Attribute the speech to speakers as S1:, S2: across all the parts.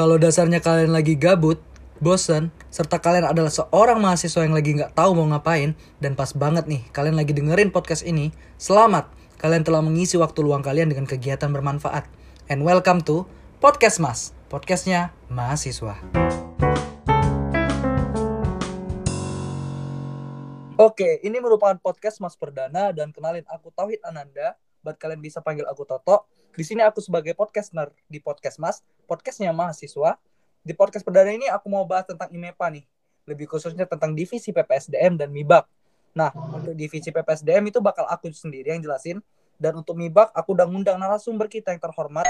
S1: Kalau dasarnya kalian lagi gabut, bosen, serta kalian adalah seorang mahasiswa yang lagi nggak tahu mau ngapain, dan pas banget nih kalian lagi dengerin podcast ini, selamat! Kalian telah mengisi waktu luang kalian dengan kegiatan bermanfaat. And welcome to Podcast Mas, podcastnya mahasiswa. Oke, ini merupakan podcast Mas Perdana dan kenalin aku Tauhid Ananda. Buat kalian bisa panggil aku Toto. Di sini aku sebagai podcaster di podcast Mas, podcastnya mahasiswa. Di podcast perdana ini aku mau bahas tentang IMEPA nih. Lebih khususnya tentang divisi PPSDM dan MIBAK. Nah, untuk divisi PPSDM itu bakal aku sendiri yang jelasin. Dan untuk MIBAK, aku udah ngundang narasumber kita yang terhormat,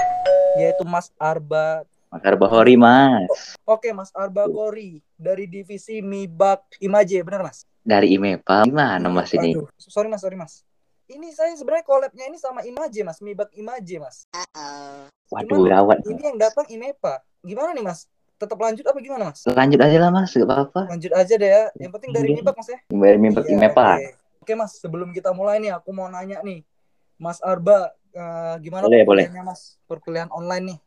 S1: yaitu Mas Arba.
S2: Mas Arba Hori, Mas.
S1: Oke, Mas Arba Gori dari divisi MIBAK Imaje, bener Mas?
S2: Dari IMEPA, gimana Mas ini?
S1: Aduh, sorry Mas, sorry Mas. Ini saya sebenarnya collabnya ini sama Imaje Mas, MIBAK Imaje Mas.
S2: Waduh, gawat.
S1: Ini yang datang IMEPA. Gimana nih Mas? Tetap lanjut apa gimana Mas?
S2: Lanjut aja lah Mas, gak apa-apa.
S1: Lanjut aja deh ya. Yang penting dari
S2: Iya.
S1: MIBAK Mas ya.
S2: Dari IMEPA,
S1: Iya,
S2: IMEPA.
S1: Oke. Oke Mas, sebelum kita mulai nih, aku mau nanya nih, Mas Arba, eh, gimana
S2: Boleh,
S1: perkuliahannya Mas? Perkuliahan online nih,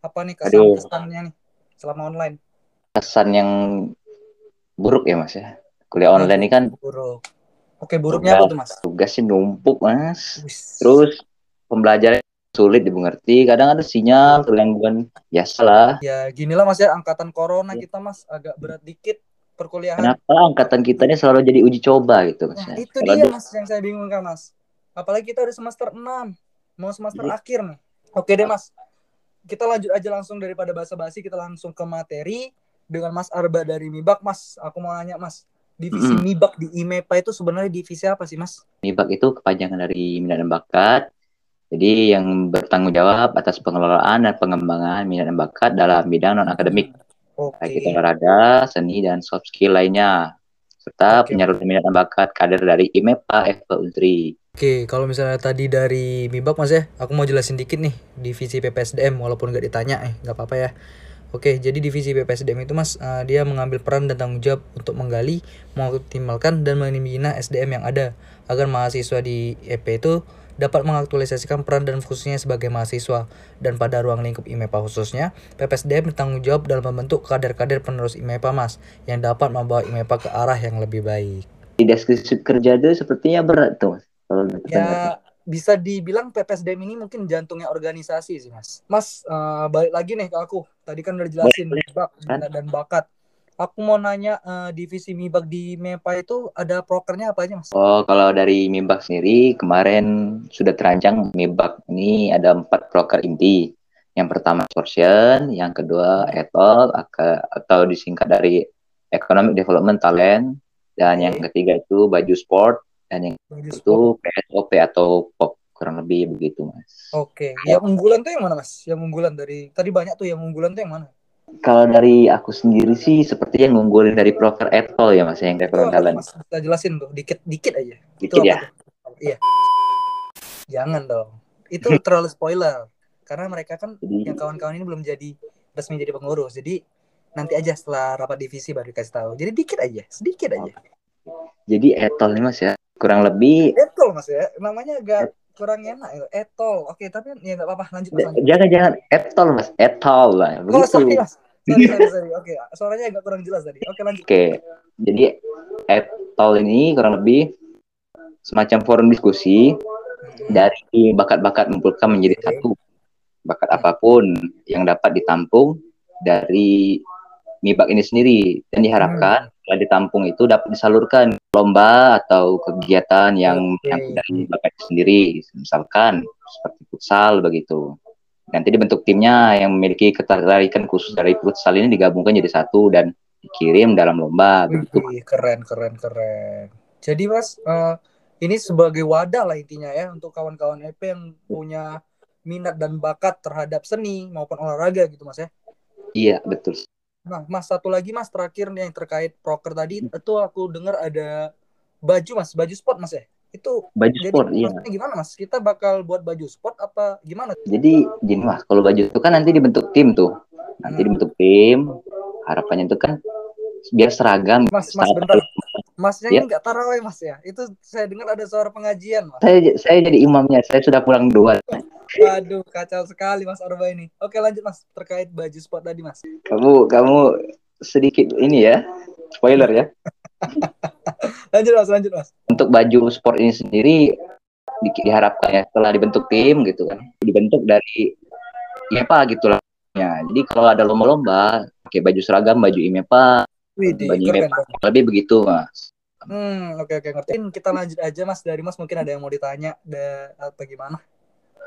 S1: apa nih kesan-kesannya nih selama online?
S2: Kesan yang buruk ya Mas ya. Kuliah online ini kan
S1: Buruk. Oke, buruknya apa tuh Mas?
S2: tugasnya numpuk Mas.
S1: Wis.
S2: Terus pembelajaran sulit dimengerti. Kadang ada sinyal, gangguan. Biasalah.
S1: Ya ginilah Mas ya, angkatan corona kita Mas agak berat dikit perkuliahan.
S2: Kenapa angkatan kita ini selalu jadi uji coba gitu Mas?
S1: Nah,
S2: ya?
S1: itu
S2: Kalau
S1: dia Mas yang saya bingungkan Mas. Apalagi kita udah semester 6, mau semester akhir nih. Oke deh Mas. Kita lanjut aja langsung daripada basa-basi, kita langsung ke materi dengan Mas Arba dari Mibak, Mas. Aku mau nanya Mas, divisi
S2: Mm-mm.
S1: Mibak di IMEPA itu sebenarnya divisi apa sih Mas?
S2: MIBAK itu kepanjangan dari minat dan bakat. Jadi yang bertanggung jawab atas pengelolaan dan pengembangan minat dan bakat dalam bidang non akademik,
S1: Oke.
S2: baik itu olahraga, seni dan soft skill lainnya, serta
S1: Oke.
S2: penyaluran minat dan bakat kader dari IMEPA FP Untri.
S1: Oke, kalau misalnya tadi dari Mibak Mas ya, aku mau jelasin dikit nih divisi PPSDM walaupun nggak ditanya eh nggak apa-apa ya. Oke, jadi divisi PPSDM itu Mas eh, dia mengambil peran dan tanggung jawab untuk menggali, mengoptimalkan dan membina SDM yang ada agar mahasiswa di EP itu dapat mengaktualisasikan peran dan fungsinya sebagai mahasiswa dan pada ruang lingkup IMEPA khususnya PPSDM bertanggung jawab dalam membentuk kader-kader penerus IMEPA Mas yang dapat membawa IMEPA ke arah yang lebih baik.
S2: Di deskripsi kerja itu sepertinya berat tuh. Mas. Kalau.
S1: Ya bisa dibilang PPSDM ini mungkin jantungnya organisasi sih mas. Mas eh, balik lagi nih ke aku. Tadi kan udah dijelasin mibak minat dan bakat. Aku mau nanya eh, divisi mibak di MEPA itu ada prokernya apa aja mas?
S2: Oh, kalau dari MIBAK sendiri kemarin sudah terancang MIBAK ini ada empat proker inti. Yang pertama portion, yang kedua etol atau disingkat dari Economic Development Talent, dan yang ketiga itu baju sport, dan yang
S1: Baju
S2: itu
S1: sport.
S2: PSOP atau pop kurang lebih begitu mas.
S1: Oke. Yang unggulan tuh yang mana mas? Yang unggulan dari tadi banyak tuh yang unggulan tuh yang mana?
S2: Kalau dari aku sendiri sih sepertinya ngunggulin dari proker etol ya mas yang
S1: Itu
S2: Talent.
S1: mas? Kita jelasin tuh dikit dikit aja. Itu
S2: Dikit
S1: apa
S2: ya.
S1: tuh? Iya. Jangan dong. Itu terlalu spoiler. Karena mereka kan
S2: Jadi
S1: yang kawan-kawan ini belum jadi resmi jadi pengurus. Jadi nanti aja setelah rapat divisi baru dikasih tahu. Jadi dikit aja, sedikit aja.
S2: jadi etol nih mas ya kurang lebih
S1: Etol mas ya, namanya agak kurang enak ya. Etol. Oke, tapi ya nggak apa-apa. Lanjut mas. Lanjut.
S2: jangan jangan etol mas etol lah
S1: Oh
S2: begitu.
S1: sorry mas. Sorry, sorry, sorry. Oke, suaranya agak kurang jelas tadi. Oke lanjut.
S2: Oke, jadi etol ini kurang lebih semacam forum diskusi dari bakat-bakat mengumpulkan menjadi satu bakat apa pun yang dapat ditampung dari mibak ini sendiri dan diharapkan setelah ditampung itu dapat disalurkan lomba atau kegiatan yang menyangkut dari bakat sendiri. Misalkan seperti futsal begitu. Nanti dibentuk timnya yang memiliki ketertarikan khusus dari futsal ini digabungkan jadi satu dan dikirim dalam lomba begitu.
S1: Keren, keren, keren. Jadi mas, eh, ini sebagai wadah lah intinya ya untuk kawan-kawan EP yang punya minat dan bakat terhadap seni maupun olahraga gitu mas ya.
S2: iya betul
S1: Nah, Mas satu lagi Mas terakhir nih yang terkait proker tadi itu aku dengar ada baju Mas, baju sport Mas ya. Itu
S2: baju
S1: jadi
S2: sport iya
S1: gimana Mas? Kita bakal buat baju sport apa gimana?
S2: Jadi gini mas, kalau baju itu kan nanti dibentuk tim tuh, nanti
S1: Hmm.
S2: dibentuk tim, harapannya itu kan biar seragam.
S1: Mas, Mas bentar. Masnya
S2: Ya.
S1: ini nggak taraweh mas ya? Itu saya dengar ada suara pengajian mas.
S2: Saya saya jadi imamnya. Saya sudah pulang dua.
S1: Aduh kacau sekali mas Orba ini. Oke lanjut mas terkait baju sport tadi mas.
S2: Kamu kamu sedikit ini ya. Spoiler ya.
S1: Lanjut mas lanjut mas.
S2: Untuk baju sport ini sendiri di- diharapkan ya setelah dibentuk tim gitu kan. Dibentuk dari IMEPA gitu lah. Ya, jadi kalau ada lomba-lomba pakai baju seragam, baju IMEPA, Baju
S1: keren.
S2: Lebih begitu, Mas.
S1: Hmm oke oke ngerti. Kita lanjut aja mas dari mas mungkin ada yang mau ditanya da, apa gimana?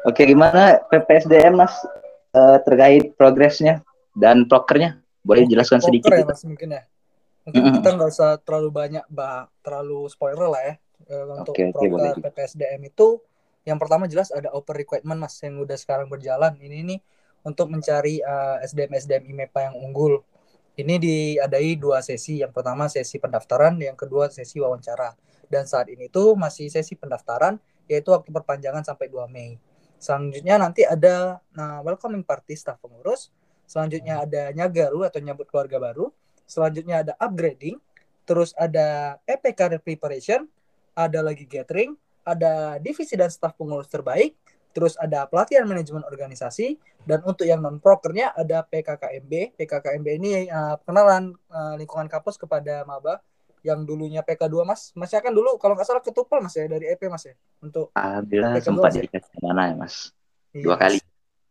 S2: Oke, gimana PPSDM Mas eh, terkait progresnya dan prokernya? Boleh jelaskan
S1: Poker
S2: sedikit?
S1: ya
S2: gitu?
S1: mas mungkin ya. Mungkin
S2: Mm-mm.
S1: kita nggak usah terlalu banyak bah terlalu spoiler lah ya eh, untuk
S2: Oke, oke, boleh.
S1: proker PPSDM itu. Yang pertama jelas ada open requirement mas yang udah sekarang berjalan. Ini nih untuk mencari eh, SDM SDM IMEPA yang unggul. Ini diadai dua sesi. Yang pertama sesi pendaftaran, yang kedua sesi wawancara. Dan saat ini tuh masih sesi pendaftaran, yaitu waktu perpanjangan sampai 2 Mei. Selanjutnya nanti ada nah, welcoming party staff pengurus. Selanjutnya ada nyagaru atau nyambut keluarga baru. Selanjutnya ada upgrading. Terus ada EPK preparation. Ada lagi gathering. Ada divisi dan staff pengurus terbaik. Terus ada pelatihan manajemen organisasi. Dan untuk yang non prokernya ada PKKMB. PKKMB ini uh, pengenalan uh, lingkungan kampus kepada maba yang dulunya PK2 Mas. Masnya kan dulu kalau nggak salah ketupel Mas ya dari EP Mas ya untuk
S2: Alhamdulillah
S1: Mereka
S2: sempat
S1: doang sih.
S2: dikasih mana ya, Mas?
S1: Iya,
S2: Dua kali.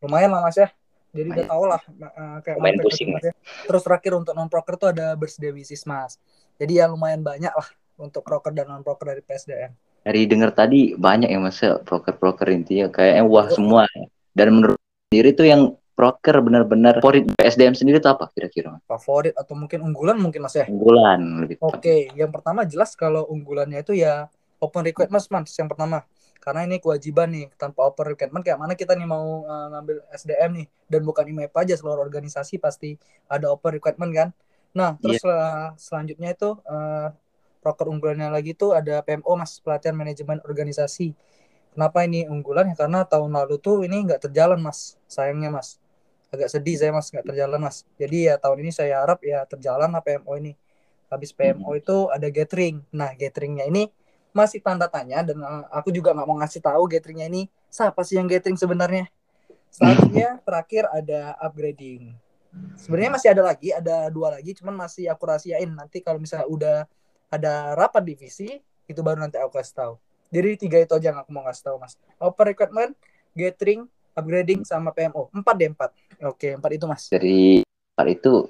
S1: Lumayan lah Mas ya. Jadi udah
S2: Lumayan.
S1: tau lah uh, kayak
S2: Lumayan
S1: mana
S2: pusing,
S1: PK2 ya. Terus terakhir untuk non proker tuh ada birthday wishes Mas. Jadi ya lumayan banyak lah untuk proker dan non proker dari PSDM.
S2: Dari dengar tadi banyak ya Mas ya, proker-proker intinya kayaknya wah semua. ya. Dan menurut sendiri tuh yang proker benar-benar favorit PSDM sendiri tuh apa kira-kira? Mas?
S1: Favorit atau mungkin unggulan mungkin Mas ya.
S2: Unggulan lebih.
S1: Oke, yang pertama jelas kalau unggulannya itu ya open requirement mas yang pertama. Karena ini kewajiban nih, tanpa open requirement kayak mana kita nih mau uh, ngambil SDM nih dan bukan IMEP aja seluruh organisasi pasti ada open requirement kan. Nah, terus sel- selanjutnya itu uh, proker unggulannya lagi tuh ada PMO mas pelatihan manajemen organisasi. Kenapa ini unggulan ya karena tahun lalu tuh ini nggak terjalan mas, sayangnya mas. Agak sedih saya mas nggak terjalan mas. Jadi ya tahun ini saya harap ya terjalan lah PMO ini habis PMO itu ada gathering. Nah, gatheringnya ini masih tanda tanya dan uh, aku juga nggak mau ngasih tahu gatheringnya ini siapa sih yang gathering sebenarnya. Selanjutnya terakhir ada upgrading. Sebenarnya masih ada lagi, ada dua lagi, cuman masih aku rahasiain. Nanti kalau misalnya udah ada rapat divisi, itu baru nanti aku kasih tahu. Jadi tiga itu aja yang aku mau kasih tahu, Mas. Open requirement, gathering, upgrading, sama PMO. Empat deh, empat. Oke, empat itu, Mas.
S2: Dari hal itu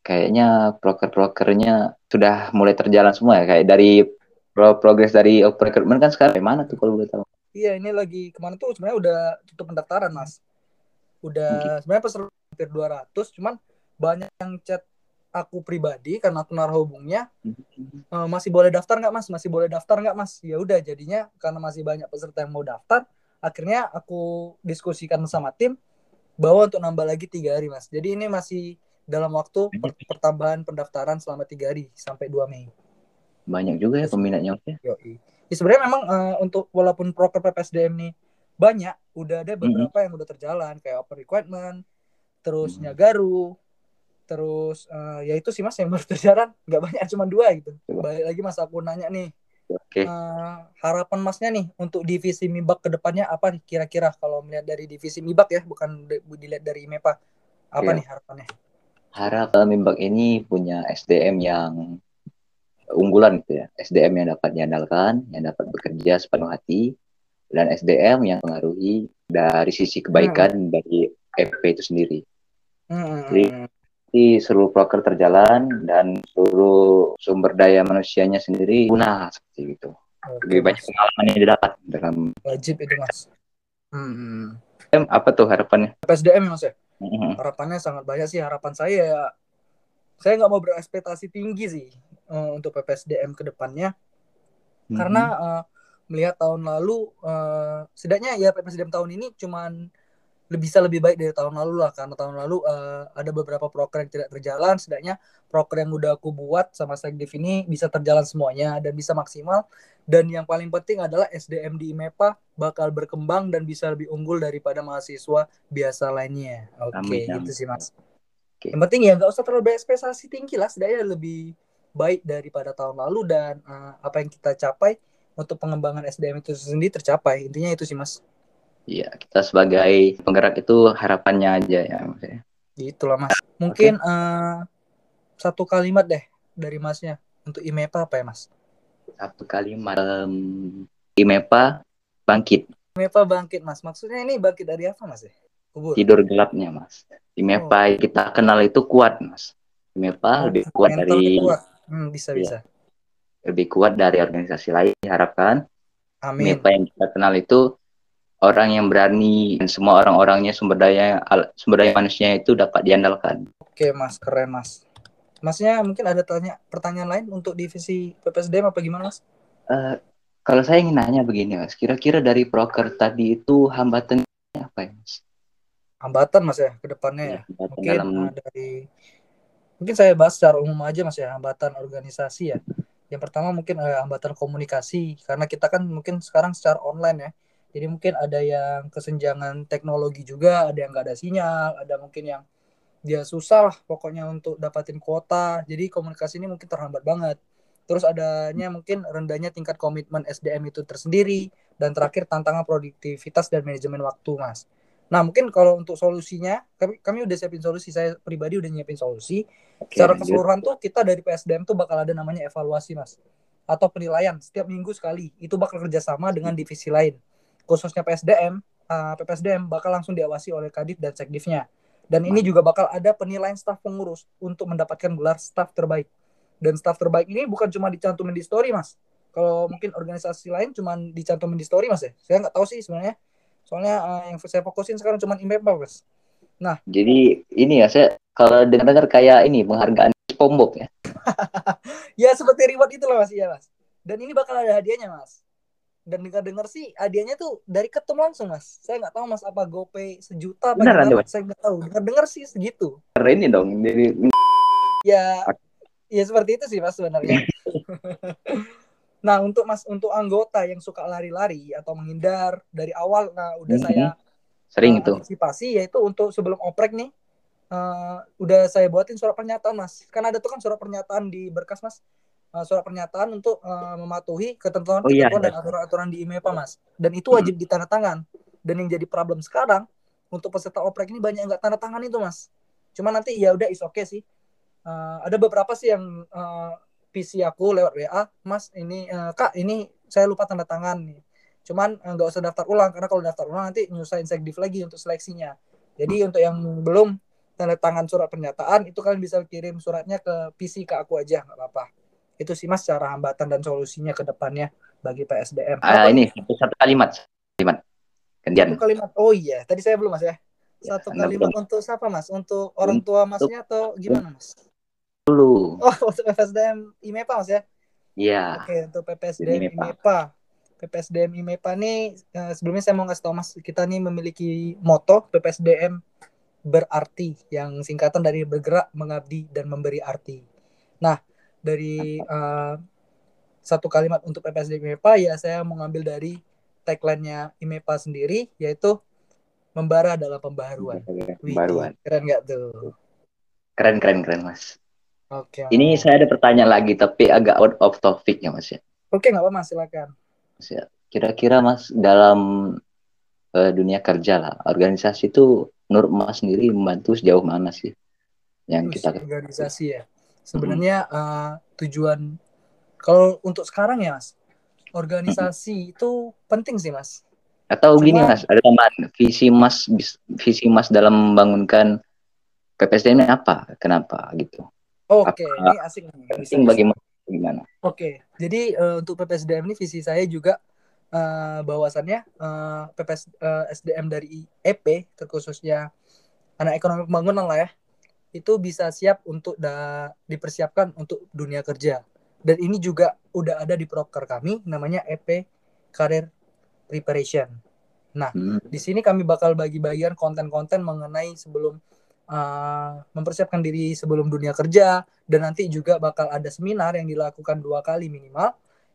S2: kayaknya proker-prokernya sudah mulai terjalan semua ya kayak dari pro progres dari open recruitment kan sekarang mana tuh kalau boleh tahu?
S1: Iya, ini lagi ke mana tuh sebenarnya udah tutup pendaftaran, Mas. Udah sebenarnya peserta hampir 200, cuman banyak yang chat aku pribadi karena aku naruh hubungnya "Eh, masih boleh daftar nggak mas? Masih boleh daftar nggak mas? Ya udah jadinya karena masih banyak peserta yang mau daftar akhirnya aku diskusikan sama tim bahwa untuk nambah lagi tiga hari mas. Jadi ini masih dalam waktu per- pertambahan pendaftaran selama tiga hari sampai 2 Mei.
S2: Banyak juga ya peminatnya.
S1: Yoi. Ya, sebenarnya memang eh, untuk walaupun proker PPSDM nih banyak, udah ada beberapa yang udah terjalan kayak open requirement, terus
S2: Mhm.
S1: nyagaru, terus eh, ya itu sih mas yang baru terjalan, nggak banyak cuma dua gitu. Balik lagi mas aku nanya nih,
S2: Oke.
S1: eh, harapan masnya nih untuk divisi Mibak ke depannya apa nih kira-kira kalau melihat dari divisi Mibak ya, bukan dilihat dari IMEPA, apa
S2: Iya.
S1: nih harapannya?
S2: Harap Mimbak ini punya SDM yang unggulan gitu ya. SDM yang dapat diandalkan, yang dapat bekerja sepenuh hati, dan SDM yang mengaruhi dari sisi kebaikan dari EP itu sendiri.
S1: Hmm,
S2: Jadi- Jadi seluruh proker terjalan dan seluruh sumber daya manusianya sendiri guna seperti itu.
S1: oke,
S2: Lebih banyak pengalaman yang didapat dalam
S1: wajib itu mas. Hmm.
S2: Apa tuh harapannya?
S1: PSDM ya mas ya?
S2: Mhm.
S1: harapannya sangat banyak sih harapan saya ya saya nggak mau berekspektasi tinggi sih eh, untuk PPSDM ke depannya karena eh, melihat tahun lalu eh, setidaknya ya PPSDM tahun ini cuman bisa lebih baik dari tahun lalu lah karena tahun lalu eh, ada beberapa proker yang tidak terjalan setidaknya proker yang udah aku buat sama Sekdiv ini bisa terjalan semuanya dan bisa maksimal dan yang paling penting adalah SDM di IMEPA bakal berkembang dan bisa lebih unggul daripada mahasiswa biasa lainnya oke
S2: amin.
S1: gitu sih mas
S2: Oke.
S1: yang penting ya nggak usah terlalu berekspektasi tinggi lah setidaknya lebih baik daripada tahun lalu dan uh, apa yang kita capai untuk pengembangan SDM itu sendiri tercapai. Intinya itu sih Mas.
S2: Iya, kita sebagai penggerak itu harapannya aja ya. Ya.
S1: Itulah Mas. Mungkin okay. uh, satu kalimat deh dari Masnya untuk IMEPA apa ya Mas?
S2: Satu kalimat um, IMEPA bangkit.
S1: IMEPA bangkit Mas. Maksudnya ini bangkit dari apa Mas ya?
S2: Kubur. Tidur gelapnya Mas. IMEPA oh. kita kenal itu kuat Mas. IMEPA oh, lebih kuat dari kuat.
S1: Hmm, bisa ya. bisa
S2: lebih kuat dari organisasi lain diharapkan.
S1: Amin.
S2: Apa yang kita kenal itu orang yang berani dan semua orang-orangnya sumber daya sumber daya manusia itu dapat diandalkan.
S1: Oke mas, keren mas. Masnya mungkin ada tanya pertanyaan lain untuk divisi PPSDM apa gimana mas?
S2: Uh, kalau saya ingin nanya begini mas, kira-kira dari proker tadi itu hambatannya apa ya mas?
S1: Hambatan mas ya ke depannya ya. ya mungkin dalam... dari mungkin saya bahas secara umum aja mas ya hambatan organisasi ya yang pertama mungkin uh, hambatan komunikasi karena kita kan mungkin sekarang secara online ya jadi mungkin ada yang kesenjangan teknologi juga ada yang nggak ada sinyal ada mungkin yang dia susah lah pokoknya untuk dapatin kuota jadi komunikasi ini mungkin terhambat banget terus adanya mungkin rendahnya tingkat komitmen SDM itu tersendiri dan terakhir tantangan produktivitas dan manajemen waktu mas Nah, mungkin kalau untuk solusinya, kami, kami udah siapin solusi. Saya pribadi udah nyiapin solusi. Oke, Secara keseluruhan tuh kita dari PSDM tuh bakal ada namanya evaluasi, Mas. Atau penilaian setiap minggu sekali. Itu bakal kerjasama dengan divisi lain. Khususnya PSDM, uh, PPSDM bakal langsung diawasi oleh Kadif dan Sekdifnya. Dan ini juga bakal ada penilaian staf pengurus untuk mendapatkan gelar staf terbaik. Dan staf terbaik ini bukan cuma dicantumin di story, Mas. Kalau mungkin organisasi lain cuma dicantumin di story, Mas ya. Saya nggak tahu sih sebenarnya Soalnya uh, yang saya fokusin sekarang cuma IMEPA, Mas.
S2: Nah, jadi ini ya saya kalau dengar-dengar kayak ini penghargaan Pombok ya.
S1: ya seperti reward itu lah Mas, ya Mas. Dan ini bakal ada hadiahnya, Mas. Dan dengar-dengar sih hadiahnya tuh dari ketum langsung, Mas. Saya nggak tahu Mas apa GoPay sejuta apa
S2: Beneran, gimana,
S1: saya nggak tahu. Dengar-dengar sih segitu.
S2: Keren ini dong. Jadi
S1: ya ya seperti itu sih Mas sebenarnya. Nah, untuk Mas untuk anggota yang suka lari-lari atau menghindar dari awal nah udah mm -hmm. saya
S2: sering uh, itu.
S1: Antisipasi yaitu untuk sebelum oprek nih uh, udah saya buatin surat pernyataan, Mas. Kan ada tuh kan surat pernyataan di berkas, Mas. Uh, surat pernyataan untuk uh, mematuhi ketentuan oh, iya, dan aturan-aturan di IMEPA, Mas. Dan itu wajib hmm. ditandatangan. Dan yang jadi problem sekarang untuk peserta oprek ini banyak yang nggak tanda tangan itu, Mas. Cuma nanti ya udah is oke okay sih. Uh, ada beberapa sih yang uh, PC aku lewat WA, Mas ini uh, Kak ini saya lupa tanda tangan nih. Cuman eh, nggak uh, usah daftar ulang karena kalau daftar ulang nanti nyusahin sekdiv lagi untuk seleksinya. Jadi untuk yang belum tanda tangan surat pernyataan itu kalian bisa kirim suratnya ke PC ke aku aja nggak apa-apa. Itu sih Mas cara hambatan dan solusinya ke depannya bagi PSDM.
S2: Ah, ini satu, satu kalimat. Kalimat. Gantian.
S1: Satu kalimat. Oh iya, tadi saya belum Mas ya. Satu ya, kalimat belum. untuk siapa Mas? Untuk orang tua Masnya atau gimana Mas?
S2: dulu.
S1: Oh, untuk PPSDM IMEPA Mas ya?
S2: Iya.
S1: Oke, untuk PPSDM IMEPA. IMEPA. PPSDM IMEPA nih uh, sebelumnya saya mau ngasih tahu Mas, kita nih memiliki moto PPSDM berarti yang singkatan dari bergerak, mengabdi dan memberi arti. Nah, dari uh, satu kalimat untuk PPSDM IMEPA ya saya mengambil dari tagline-nya IMEPA sendiri yaitu membara dalam pembaharuan.
S2: Pembaharuan.
S1: keren nggak tuh?
S2: Keren keren keren Mas.
S1: Oke.
S2: Ini saya ada pertanyaan lagi tapi agak out of topic ya Mas ya.
S1: Oke, nggak apa-apa, silakan.
S2: Mas ya. Kira-kira Mas dalam uh, dunia kerja lah, organisasi itu menurut Mas sendiri membantu sejauh mana sih? Yang Terus, kita
S1: organisasi ya. Sebenarnya hmm. uh, tujuan kalau untuk sekarang ya Mas, organisasi hmm. itu penting sih Mas.
S2: Atau Cuma, gini Mas, ada tambahan visi Mas visi Mas dalam membangunkan PPSDM apa? Kenapa gitu?
S1: Oke, okay, ini asing nih.
S2: Asing bagaimana? Oke,
S1: okay, jadi uh, untuk PPSDM ini visi saya juga uh, bahwasannya uh, PPS uh, SDM dari EP terkhususnya anak ekonomi pembangunan lah ya itu bisa siap untuk da dipersiapkan untuk dunia kerja dan ini juga udah ada di proker kami namanya EP Career Preparation. Nah, hmm. di sini kami bakal bagi-bagian konten-konten mengenai sebelum uh, mempersiapkan diri sebelum dunia kerja dan nanti juga bakal ada seminar yang dilakukan dua kali minimal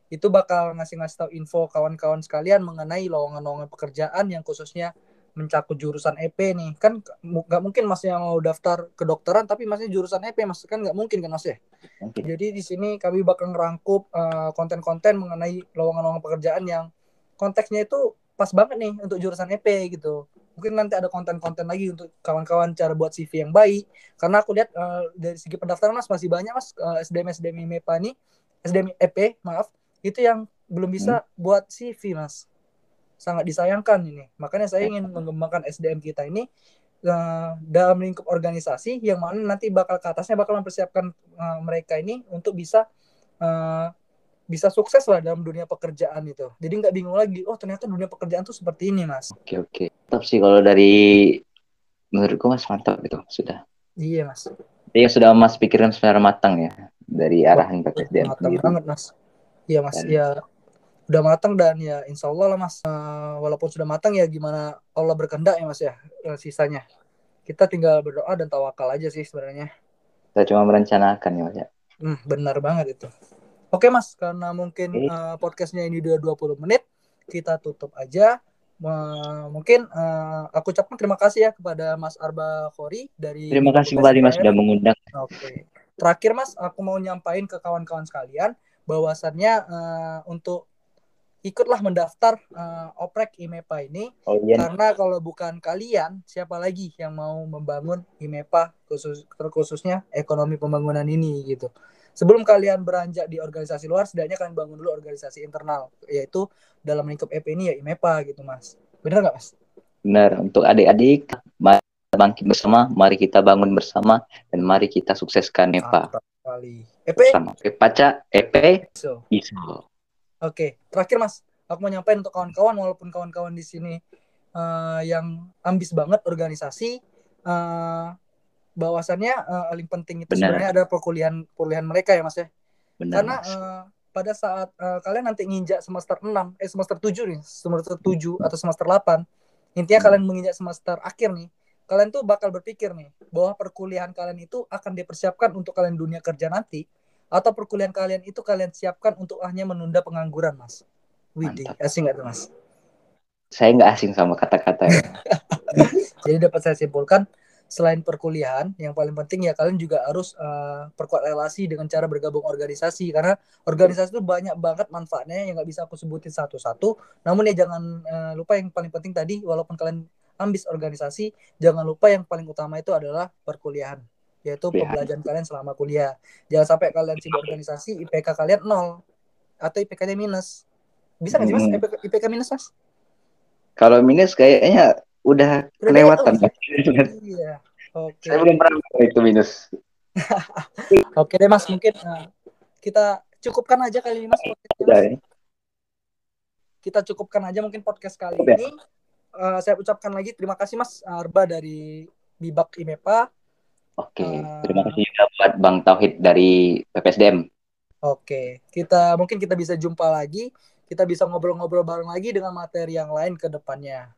S1: itu bakal ngasih ngasih tahu info kawan-kawan sekalian mengenai lowongan-lowongan pekerjaan yang khususnya mencakup jurusan EP nih. Kan nggak mungkin masnya mau daftar kedokteran tapi masnya jurusan EP mas. Kan nggak mungkin kan mas ya?
S2: Mungkin.
S1: jadi di sini kami bakal ngerangkup eh, konten-konten mengenai lowongan-lowongan pekerjaan yang konteksnya itu pas banget nih untuk jurusan EP gitu. Mungkin nanti ada konten-konten lagi untuk kawan-kawan cara buat CV yang baik. Karena aku lihat eh, dari segi pendaftaran mas masih banyak mas eh, SDM SDM MEPA nih. SDM EP maaf. Itu yang belum bisa buat CV mas sangat disayangkan ini. Makanya saya ingin mengembangkan SDM kita ini eh, dalam lingkup organisasi yang mana nanti bakal ke atasnya bakal mempersiapkan eh, mereka ini untuk bisa eh, bisa sukses lah dalam dunia pekerjaan itu. Jadi nggak bingung lagi oh ternyata dunia pekerjaan tuh seperti ini mas.
S2: Oke oke. Mantap sih kalau dari menurutku mas mantap gitu sudah.
S1: iya mas.
S2: Dia sudah mas pikirkan secara matang ya dari arahan PPSDM
S1: matang
S2: sendiri.
S1: banget mas. Iya mas.
S2: Dan-
S1: ya udah matang dan ya insya Allah lah mas Eh, walaupun sudah matang ya gimana Allah berkehendak ya mas ya eh, sisanya kita tinggal berdoa dan tawakal aja sih sebenarnya
S2: Kita cuma merencanakan ya mas ya.
S1: Hmm, benar banget itu. Oke Mas, karena mungkin eh, podcastnya ini udah 20 menit, kita tutup aja. Eh, mungkin eh, aku ucapkan terima kasih ya kepada Mas Arba Khori dari
S2: Terima kasih kembali mas sudah mengundang.
S1: Oke. Terakhir Mas, aku mau nyampain ke kawan-kawan sekalian bahwasannya eh, untuk ikutlah mendaftar eh, oprek IMEPA ini
S2: Oh iya.
S1: karena kalau bukan kalian, siapa lagi yang mau membangun IMEPA khusus terkhususnya ekonomi pembangunan ini gitu. Sebelum kalian beranjak di organisasi luar, setidaknya kalian bangun dulu organisasi internal, yaitu dalam lingkup EP ini ya IMEPA gitu, Mas. Bener nggak, Mas?
S2: Benar untuk adik-adik mari bangkit bersama, mari kita bangun bersama dan mari kita sukseskan EPA
S1: Mantap sekali. EP,
S2: bersama. Paca EP
S1: so.
S2: ISO.
S1: Oke, terakhir Mas, aku mau nyampein untuk kawan-kawan walaupun kawan-kawan di sini eh, yang ambis banget organisasi eh bahwasannya eh, paling penting itu
S2: Benar.
S1: sebenarnya ada perkuliahan perkuliahan mereka ya Mas ya.
S2: Benar
S1: Karena
S2: mas.
S1: eh, pada saat eh, kalian nanti nginjak semester 6 eh semester 7 nih, semester 7 atau semester 8, intinya
S2: Hmm.
S1: kalian menginjak semester akhir nih, kalian tuh bakal berpikir nih bahwa perkuliahan kalian itu akan dipersiapkan untuk kalian dunia kerja nanti atau perkuliahan kalian itu kalian siapkan untuk hanya menunda pengangguran, Mas. Widih, asing nggak tuh, Mas?
S2: Saya nggak asing sama kata-kata ya.
S1: Jadi dapat saya simpulkan selain perkuliahan, yang paling penting ya kalian juga harus eh, perkuat relasi dengan cara bergabung organisasi karena organisasi itu banyak banget manfaatnya yang nggak bisa aku sebutin satu-satu. Namun ya jangan eh, lupa yang paling penting tadi walaupun kalian ambis organisasi, jangan lupa yang paling utama itu adalah perkuliahan yaitu
S2: Perkuliahan.
S1: pembelajaran kalian selama kuliah. Jangan sampai kalian sibuk organisasi IPK kalian nol atau IPK-nya minus. Bisa nggak sih Mas. IPK, IPK minus Mas?
S2: Kalau minus kayaknya udah
S1: Udah
S2: kelewatan.
S1: Iya. Oke.
S2: Saya belum pernah itu minus.
S1: Oke deh Mas, mungkin uh, kita cukupkan aja kali ini Mas
S2: Udah ya.
S1: Kita cukupkan aja mungkin podcast kali
S2: Oke.
S1: ini. Uh, saya ucapkan lagi terima kasih Mas Arba dari Bibak IMEPA.
S2: Oke,
S1: Eh.
S2: terima kasih juga buat Bang Tauhid dari PPSDM.
S1: Oke, kita mungkin kita bisa jumpa lagi. Kita bisa ngobrol-ngobrol bareng lagi dengan materi yang lain ke depannya.